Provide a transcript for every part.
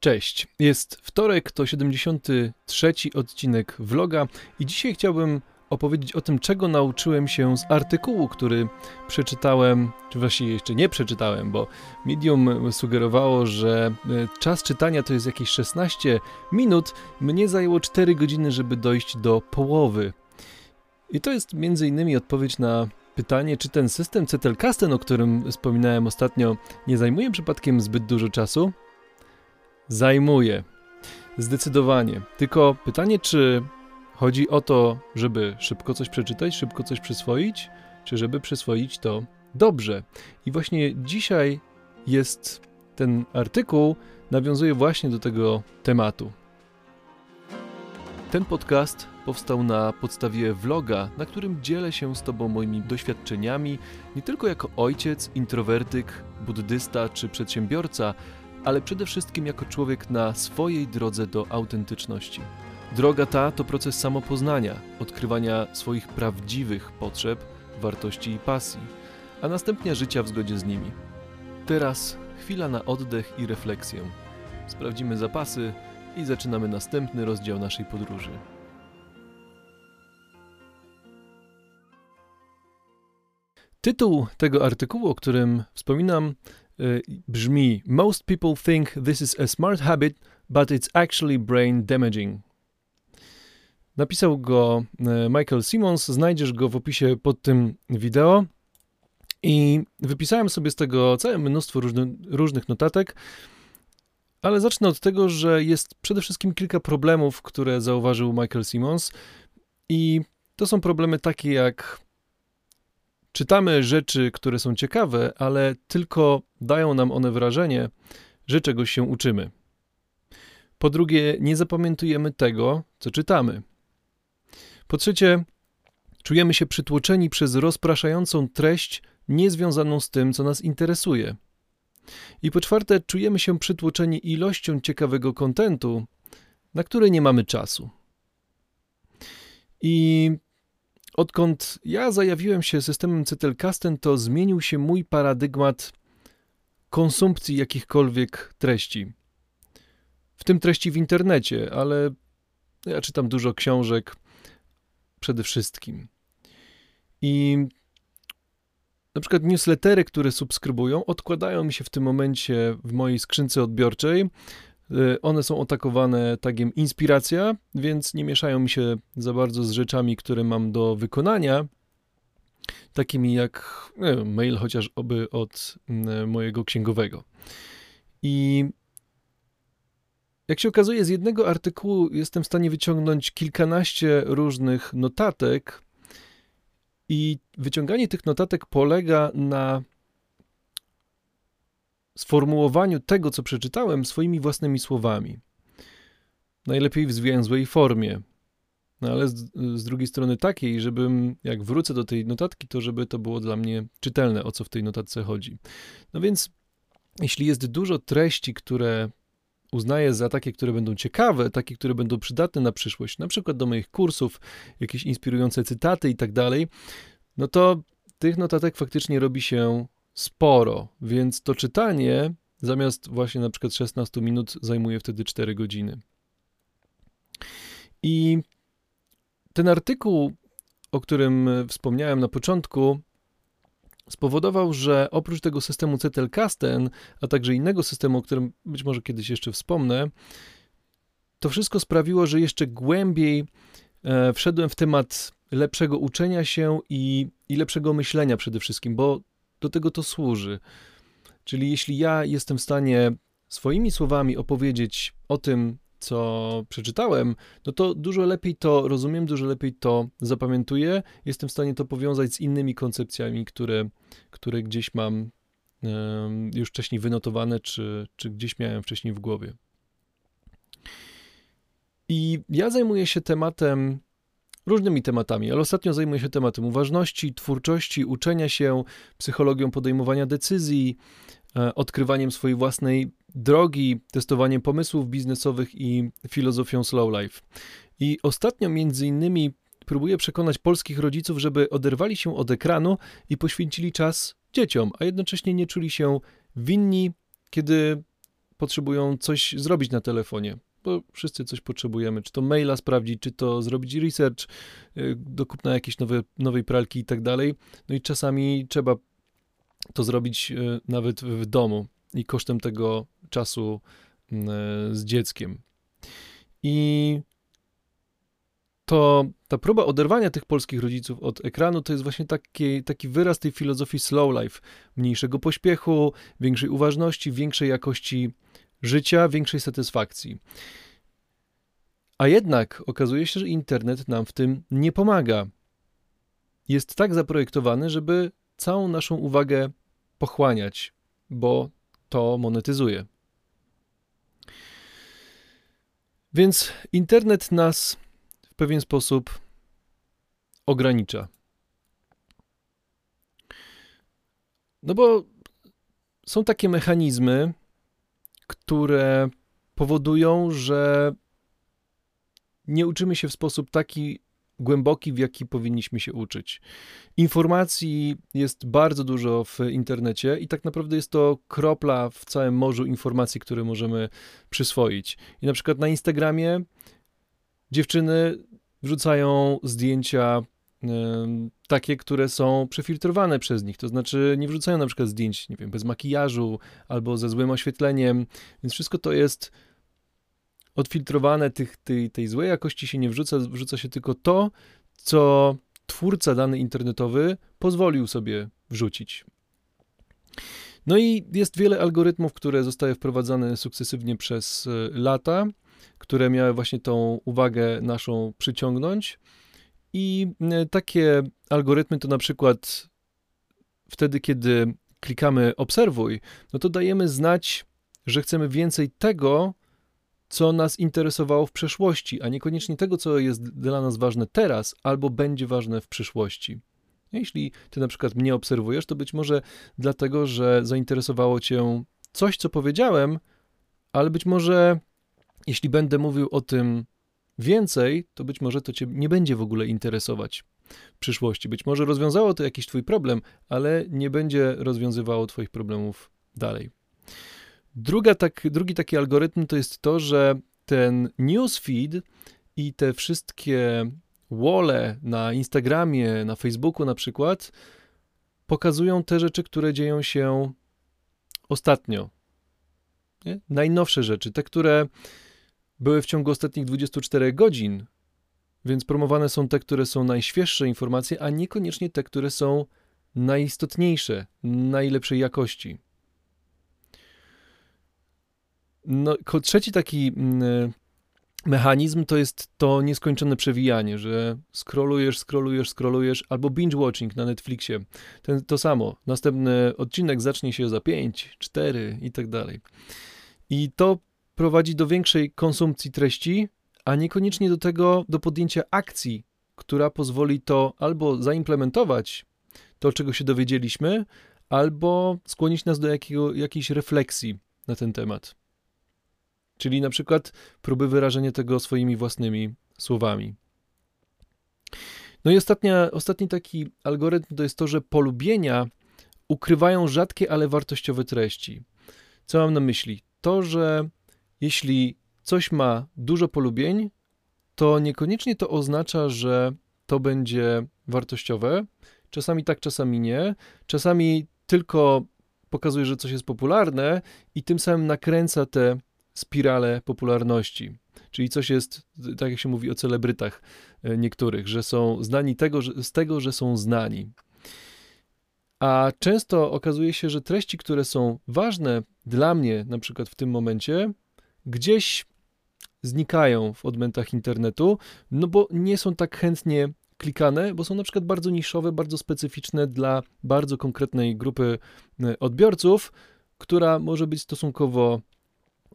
Cześć, jest wtorek, to 73 odcinek vloga i dzisiaj chciałbym opowiedzieć o tym, czego nauczyłem się z artykułu, który przeczytałem, czy właściwie jeszcze nie przeczytałem, bo Medium sugerowało, że e, czas czytania to jest jakieś 16 minut. Mnie zajęło 4 godziny, żeby dojść do połowy. I to jest między innymi odpowiedź na pytanie, czy ten system Zettelkasten, o którym wspominałem ostatnio, nie zajmuje przypadkiem zbyt dużo czasu? Zajmuje. Zdecydowanie. Tylko pytanie, czy chodzi o to, żeby szybko coś przeczytać, szybko coś przyswoić, czy żeby przyswoić to dobrze. I właśnie dzisiaj jest ten artykuł, nawiązuje właśnie do tego tematu. Ten podcast powstał na podstawie vloga, na którym dzielę się z Tobą moimi doświadczeniami, nie tylko jako ojciec, introwertyk, buddysta czy przedsiębiorca, ale przede wszystkim jako człowiek na swojej drodze do autentyczności. Droga ta to proces samopoznania, odkrywania swoich prawdziwych potrzeb, wartości i pasji, a następnie życia w zgodzie z nimi. Teraz chwila na oddech i refleksję. Sprawdzimy zapasy i zaczynamy następny rozdział naszej podróży. Tytuł tego artykułu, o którym wspominam, brzmi: Most people think this is a smart habit, but it's actually brain damaging. Napisał go y, Michael Simmons, znajdziesz go w opisie pod tym wideo. I wypisałem sobie z tego całe mnóstwo różny, różnych notatek, ale zacznę od tego, że jest przede wszystkim kilka problemów, które zauważył Michael Simmons. I to są problemy takie jak Czytamy rzeczy, które są ciekawe, ale tylko dają nam one wrażenie, że czegoś się uczymy. Po drugie, nie zapamiętujemy tego, co czytamy. Po trzecie, czujemy się przytłoczeni przez rozpraszającą treść niezwiązaną z tym, co nas interesuje. I po czwarte, czujemy się przytłoczeni ilością ciekawego kontentu, na który nie mamy czasu. I Odkąd ja zajawiłem się systemem Zettelkasten, to zmienił się mój paradygmat konsumpcji jakichkolwiek treści. W tym treści w internecie, ale ja czytam dużo książek przede wszystkim. I na przykład newslettery, które subskrybują, odkładają mi się w tym momencie w mojej skrzynce odbiorczej, one są atakowane tagiem inspiracja, więc nie mieszają mi się za bardzo z rzeczami, które mam do wykonania, takimi jak wiem, mail chociażby od mm, mojego księgowego. I jak się okazuje, z jednego artykułu jestem w stanie wyciągnąć kilkanaście różnych notatek, i wyciąganie tych notatek polega na sformułowaniu tego, co przeczytałem, swoimi własnymi słowami. Najlepiej w zwięzłej formie. No ale z, z, drugiej strony takiej, żebym, jak wrócę do tej notatki, to żeby to było dla mnie czytelne, o co w tej notatce chodzi. No więc, jeśli jest dużo treści, które uznaję za takie, które będą ciekawe, takie, które będą przydatne na przyszłość, na przykład do moich kursów, jakieś inspirujące cytaty i tak dalej, no to tych notatek faktycznie robi się sporo, więc to czytanie zamiast właśnie na przykład 16 minut zajmuje wtedy 4 godziny. I ten artykuł, o którym wspomniałem na początku, spowodował, że oprócz tego systemu Zettelkasten, a także innego systemu, o którym być może kiedyś jeszcze wspomnę, to wszystko sprawiło, że jeszcze głębiej e, wszedłem w temat lepszego uczenia się i, i lepszego myślenia przede wszystkim, bo do tego to służy. Czyli jeśli ja jestem w stanie swoimi słowami opowiedzieć o tym, co przeczytałem, no to dużo lepiej to rozumiem, dużo lepiej to zapamiętuję. Jestem w stanie to powiązać z innymi koncepcjami, które, które gdzieś mam już wcześniej wynotowane, czy, czy gdzieś miałem wcześniej w głowie. I ja zajmuję się tematem różnymi tematami, ale ostatnio zajmuję się tematem uważności, twórczości, uczenia się, psychologią podejmowania decyzji, e, odkrywaniem swojej własnej drogi, testowaniem pomysłów biznesowych i filozofią slow life. I ostatnio między innymi próbuję przekonać polskich rodziców, żeby oderwali się od ekranu i poświęcili czas dzieciom, a jednocześnie nie czuli się winni, kiedy potrzebują coś zrobić na telefonie, bo wszyscy coś potrzebujemy, czy to maila sprawdzić, czy to zrobić research y, do kupna jakiejś nowe, nowej pralki i tak dalej. No i czasami trzeba to zrobić y, nawet w domu i kosztem tego czasu e, z dzieckiem. I to ta próba oderwania tych polskich rodziców od ekranu to jest właśnie taki, taki wyraz tej filozofii slow life, mniejszego pośpiechu, większej uważności, większej jakości życia, większej satysfakcji. A jednak okazuje się, że internet nam w tym nie pomaga. Jest tak zaprojektowany, żeby całą naszą uwagę pochłaniać, bo to monetyzuje. Więc internet nas w pewien sposób ogranicza. No bo są takie mechanizmy, które powodują, że nie uczymy się w sposób taki głęboki, w jaki powinniśmy się uczyć. Informacji jest bardzo dużo w internecie i tak naprawdę jest to kropla w całym morzu informacji, które możemy przyswoić. I na przykład na Instagramie dziewczyny wrzucają zdjęcia takie, które są przefiltrowane przez nich. To znaczy nie wrzucają na przykład zdjęć, nie wiem, bez makijażu albo ze złym oświetleniem, więc wszystko to jest odfiltrowane, tych, tej, tej złej jakości się nie wrzuca, wrzuca się tylko to, co twórca dany internetowy pozwolił sobie wrzucić. No i jest wiele algorytmów, które zostały wprowadzane sukcesywnie przez e, lata, które miały właśnie tą uwagę naszą przyciągnąć. I e, takie algorytmy to na przykład wtedy, kiedy klikamy obserwuj, no to dajemy znać, że chcemy więcej tego, co nas interesowało w przeszłości, a niekoniecznie tego, co jest dla nas ważne teraz albo będzie ważne w przyszłości. Jeśli ty na przykład mnie obserwujesz, to być może dlatego, że zainteresowało cię coś, co powiedziałem, ale być może jeśli będę mówił o tym więcej, to być może to cię nie będzie w ogóle interesować w przyszłości. Być może rozwiązało to jakiś twój problem, ale nie będzie rozwiązywało twoich problemów dalej. Druga tak, drugi taki algorytm to jest to, że ten newsfeed i te wszystkie wole na Instagramie, na Facebooku na przykład, pokazują te rzeczy, które dzieją się ostatnio. Nie? Najnowsze rzeczy, te, które były w ciągu ostatnich 24 godzin, więc promowane są te, które są najświeższe informacje, a niekoniecznie te, które są najistotniejsze, najlepszej jakości. No, trzeci taki mm, mechanizm to jest to nieskończone przewijanie, że scrollujesz, scrollujesz, scrollujesz, albo binge watching na Netflixie. Ten, to samo. Następny odcinek zacznie się za 5, 4 i tak dalej. I to prowadzi do większej konsumpcji treści, a niekoniecznie do tego, do podjęcia akcji, która pozwoli to albo zaimplementować, to czego się dowiedzieliśmy, albo skłonić nas do jakiego, jakiejś refleksji na ten temat. Czyli na przykład próby wyrażenia tego swoimi własnymi słowami. No i ostatnia, ostatni taki algorytm to jest to, że polubienia ukrywają rzadkie, ale wartościowe treści. Co mam na myśli? To, że jeśli coś ma dużo polubień, to niekoniecznie to oznacza, że to będzie wartościowe. Czasami tak, czasami nie. Czasami tylko pokazuje, że coś jest popularne i tym samym nakręca te spirale popularności. Czyli coś jest, tak jak się mówi o celebrytach e, niektórych, że są znani tego, że, z tego, że są znani. A często okazuje się, że treści, które są ważne dla mnie, na przykład w tym momencie, gdzieś znikają w odmętach internetu, no bo nie są tak chętnie klikane, bo są na przykład bardzo niszowe, bardzo specyficzne dla bardzo konkretnej grupy e, odbiorców, która może być stosunkowo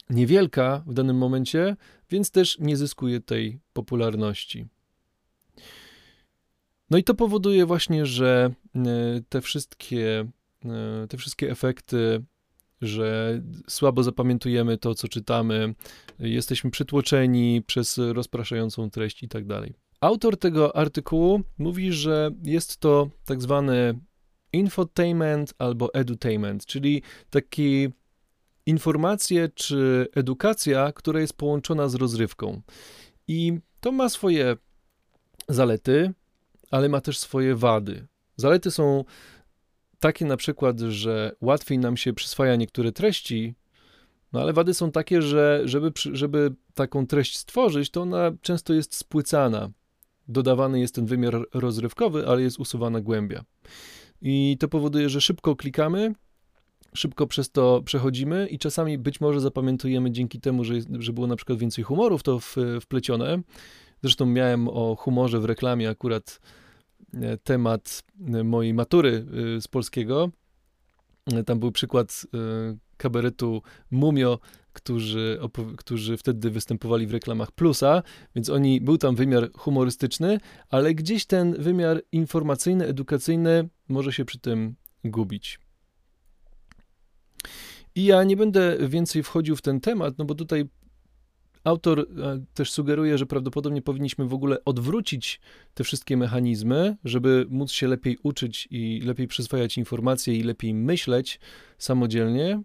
niewielka w danym momencie, więc też nie zyskuje tej popularności. No i to powoduje właśnie, że e, te wszystkie, e, te wszystkie efekty, że słabo zapamiętujemy to, co czytamy, jesteśmy przytłoczeni przez rozpraszającą treść i tak dalej. Autor tego artykułu mówi, że jest to tak zwany infotainment albo edutainment, czyli taki informacje czy edukacja, która jest połączona z rozrywką. I to ma swoje zalety, ale ma też swoje wady. Zalety są takie na przykład, że łatwiej nam się przyswaja niektóre treści, no ale wady są takie, że żeby, żeby taką treść stworzyć, to ona często jest spłycana. Dodawany jest ten wymiar rozrywkowy, ale jest usuwana głębia. I to powoduje, że szybko klikamy, szybko przez to przechodzimy i czasami być może zapamiętujemy dzięki temu, że, że było na przykład więcej humorów to w, wplecione. Zresztą miałem o humorze w reklamie akurat temat e, mojej matury e, z polskiego. Tam był przykład kabaretu Mumio, którzy, którzy wtedy występowali w reklamach Plusa, więc oni, był tam wymiar humorystyczny, ale gdzieś ten wymiar informacyjny, edukacyjny może się przy tym gubić. I ja nie będę więcej wchodził w ten temat, no bo tutaj autor e, też sugeruje, że prawdopodobnie powinniśmy w ogóle odwrócić te wszystkie mechanizmy, żeby móc się lepiej uczyć i lepiej przyswajać informacje i lepiej myśleć samodzielnie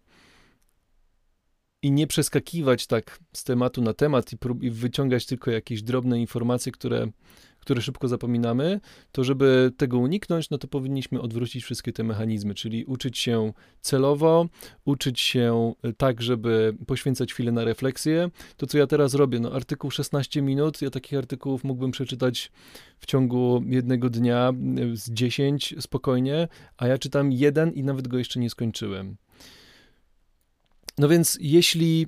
i nie przeskakiwać tak z tematu na temat i, i wyciągać tylko jakieś drobne informacje, które, które szybko zapominamy, to żeby tego uniknąć, no to powinniśmy odwrócić wszystkie te mechanizmy, czyli uczyć się celowo, uczyć się e, tak, żeby poświęcać chwilę na refleksję. To, co ja teraz robię, no artykuł 16 minut, ja takich artykułów mógłbym przeczytać w ciągu jednego dnia e, z 10 spokojnie, a ja czytam jeden i nawet go jeszcze nie skończyłem. No więc jeśli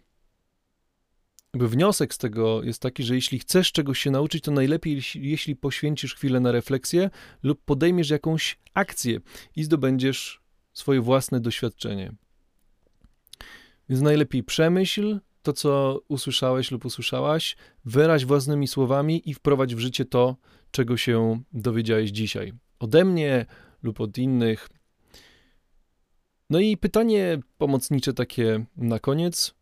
jakby wniosek z tego jest taki, że jeśli chcesz czegoś się nauczyć, to najlepiej, jeśli, poświęcisz chwilę na refleksję lub podejmiesz jakąś akcję i zdobędziesz swoje własne doświadczenie. Więc najlepiej przemyśl to, co usłyszałeś lub usłyszałaś, wyraź własnymi słowami i wprowadź w życie to, czego się dowiedziałeś dzisiaj. Ode mnie lub od innych, no i pytanie pomocnicze takie na koniec.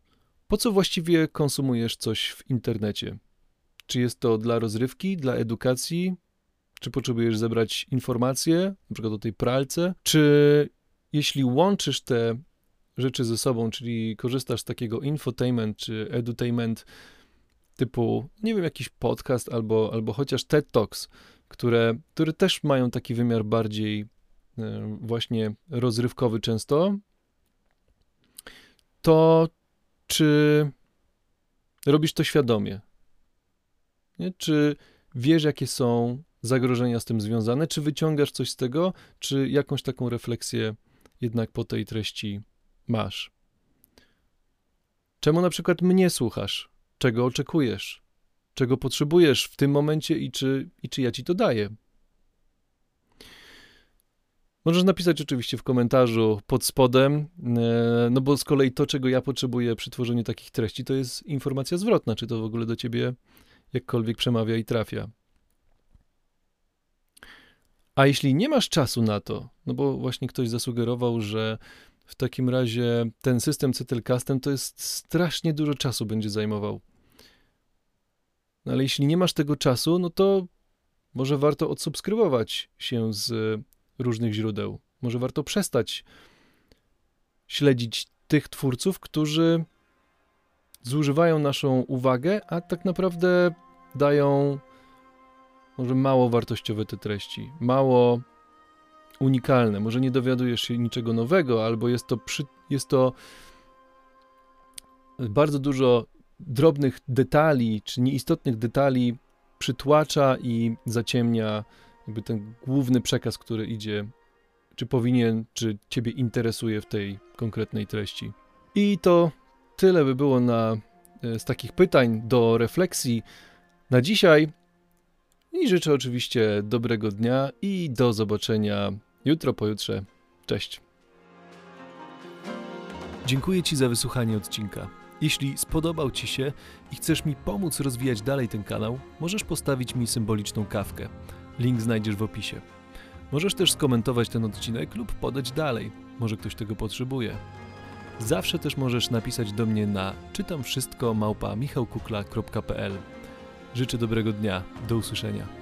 Po co właściwie konsumujesz coś w internecie? Czy jest to dla rozrywki, dla edukacji? Czy potrzebujesz zebrać informacje, przykład o tej pralce? Czy jeśli łączysz te rzeczy ze sobą, czyli korzystasz z takiego infotainment czy edutainment typu, nie wiem, jakiś podcast albo, albo chociaż TED Talks, które, które też mają taki wymiar bardziej E, właśnie rozrywkowy często, to czy robisz to świadomie? Nie? Czy wiesz, jakie są zagrożenia z tym związane? Czy wyciągasz coś z tego, czy jakąś taką refleksję jednak po tej treści masz? Czemu na przykład mnie słuchasz? Czego oczekujesz? Czego potrzebujesz w tym momencie i czy, i czy ja ci to daję? Możesz napisać oczywiście w komentarzu pod spodem, e, no bo z kolei to, czego ja potrzebuję przy tworzeniu takich treści, to jest informacja zwrotna, czy to w ogóle do ciebie jakkolwiek przemawia i trafia. A jeśli nie masz czasu na to, no bo właśnie ktoś zasugerował, że w takim razie ten system Cytelcastem to jest strasznie dużo czasu będzie zajmował. No ale jeśli nie masz tego czasu, no to może warto odsubskrybować się z różnych źródeł. Może warto przestać śledzić tych twórców, którzy zużywają naszą uwagę, a tak naprawdę dają może mało wartościowe te treści, mało unikalne. Może nie dowiadujesz się niczego nowego, albo jest to, przy, jest to bardzo dużo drobnych detali, czy nieistotnych detali przytłacza i zaciemnia jakby ten główny przekaz, który idzie, czy powinien, czy ciebie interesuje w tej konkretnej treści. I to tyle by było na, e, z takich pytań do refleksji na dzisiaj. I życzę oczywiście dobrego dnia i do zobaczenia jutro, pojutrze. Cześć. Dziękuję Ci za wysłuchanie odcinka. Jeśli spodobał Ci się i chcesz mi pomóc rozwijać dalej ten kanał, możesz postawić mi symboliczną kawkę. Link znajdziesz w opisie. Możesz też skomentować ten odcinek lub podać dalej. Może ktoś tego potrzebuje. Zawsze też możesz napisać do mnie na czytam wszystko małpa michałkukla.pl. Życzę dobrego dnia. Do usłyszenia.